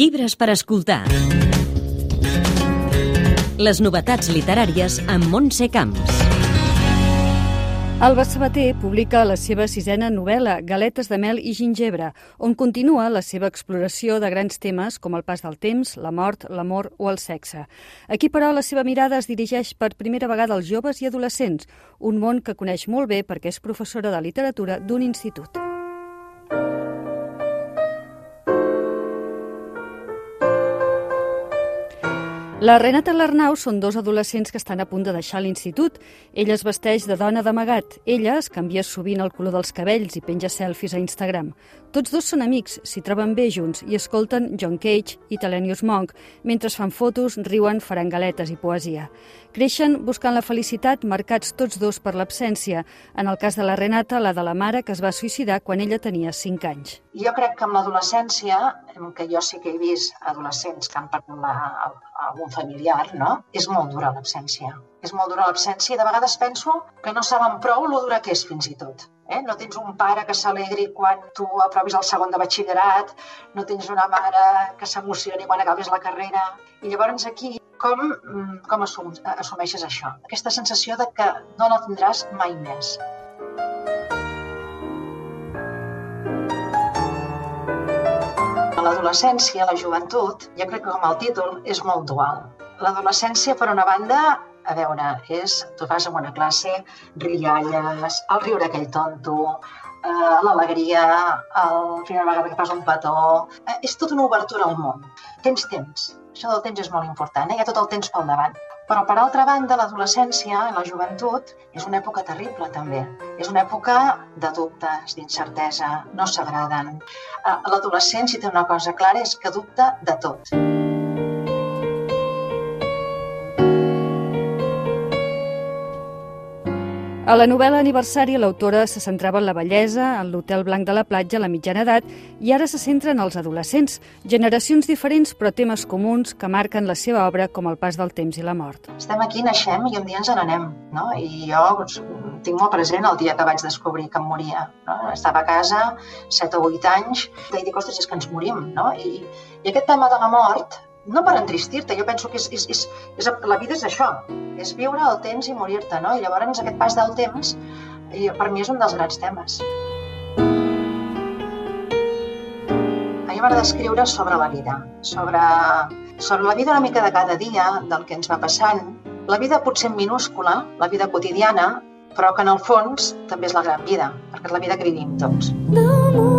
Llibres per escoltar. Les novetats literàries amb Montse Camps. Alba Sabater publica la seva sisena novel·la, Galetes de mel i gingebre, on continua la seva exploració de grans temes com el pas del temps, la mort, l'amor o el sexe. Aquí, però, la seva mirada es dirigeix per primera vegada als joves i adolescents, un món que coneix molt bé perquè és professora de literatura d'un institut. La Renata i l'Arnau són dos adolescents que estan a punt de deixar l'institut. Ella es vesteix de dona d'amagat. Ella es canvia sovint el color dels cabells i penja selfies a Instagram. Tots dos són amics, s'hi troben bé junts i escolten John Cage i Telenius Monk mentre fan fotos, riuen, faran galetes i poesia. Creixen buscant la felicitat marcats tots dos per l'absència. En el cas de la Renata, la de la mare que es va suïcidar quan ella tenia 5 anys. Jo crec que amb l'adolescència, que jo sí que he vist adolescents que han perdut la, algun familiar, no? És molt dura l'absència. És molt dura l'absència i de vegades penso que no saben prou lo dura que és fins i tot. Eh? No tens un pare que s'alegri quan tu aprovis el segon de batxillerat, no tens una mare que s'emocioni quan acabes la carrera. I llavors aquí, com, com assum, assumeixes això? Aquesta sensació de que no la tindràs mai més. L'adolescència, la joventut, jo crec que com el títol és molt dual. L'adolescència, per una banda, a veure, és, tu vas a una classe, rialles, el riure aquell tonto, eh, l'alegria, el primera vegada que fas un petó... Eh, és tota una obertura al món. Tens temps. Això del temps és molt important, eh? ha tot el temps pel davant. Però, per altra banda, l'adolescència la joventut és una època terrible, també. És una època de dubtes, d'incertesa, no s'agraden. Eh, l'adolescent, si té una cosa clara, és que dubta de tot. A la novel·la Aniversari, l'autora se centrava en la bellesa, en l'hotel blanc de la platja a la mitjana edat, i ara se centra en els adolescents, generacions diferents però temes comuns que marquen la seva obra com el pas del temps i la mort. Estem aquí, naixem i un dia ens n'anem, no? I jo doncs, tinc molt present el dia que vaig descobrir que em moria. No? Estava a casa, 7 o 8 anys, i dic, ostres, és que ens morim, no? I, i aquest tema de la mort no per entristir-te, jo penso que és, és, és, és, la vida és això, és viure el temps i morir-te, no? I llavors aquest pas del temps i per mi és un dels grans temes. A mi m'agrada escriure sobre la vida, sobre, sobre la vida una mica de cada dia, del que ens va passant, la vida potser minúscula, la vida quotidiana, però que en el fons també és la gran vida, perquè és la vida que vivim tots. Damunt un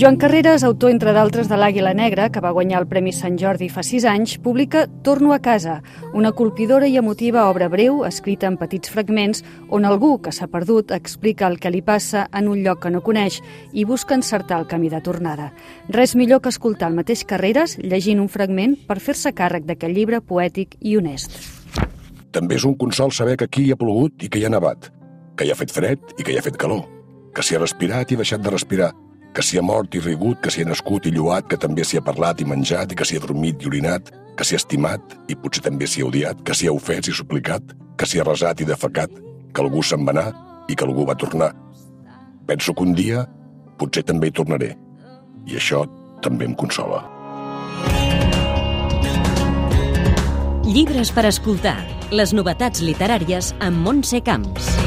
Joan Carreras, autor, entre d'altres, de l'Àguila Negra, que va guanyar el Premi Sant Jordi fa sis anys, publica Torno a casa, una colpidora i emotiva obra breu, escrita en petits fragments, on algú que s'ha perdut explica el que li passa en un lloc que no coneix i busca encertar el camí de tornada. Res millor que escoltar el mateix Carreras llegint un fragment per fer-se càrrec d'aquest llibre poètic i honest. També és un consol saber que aquí hi ha plogut i que hi ha nevat, que hi ha fet fred i que hi ha fet calor, que s'hi ha respirat i deixat de respirar, que s'hi ha mort i rigut, que s'hi ha nascut i lluat, que també s'hi ha parlat i menjat, i que s'hi ha dormit i orinat, que s'hi ha estimat i potser també s'hi ha odiat, que s'hi ha ofès i suplicat, que s'hi ha resat i defecat, que algú se'n va anar i que algú va tornar. Penso que un dia potser també hi tornaré. I això també em consola. Llibres per escoltar. Les novetats literàries amb Montse Camps.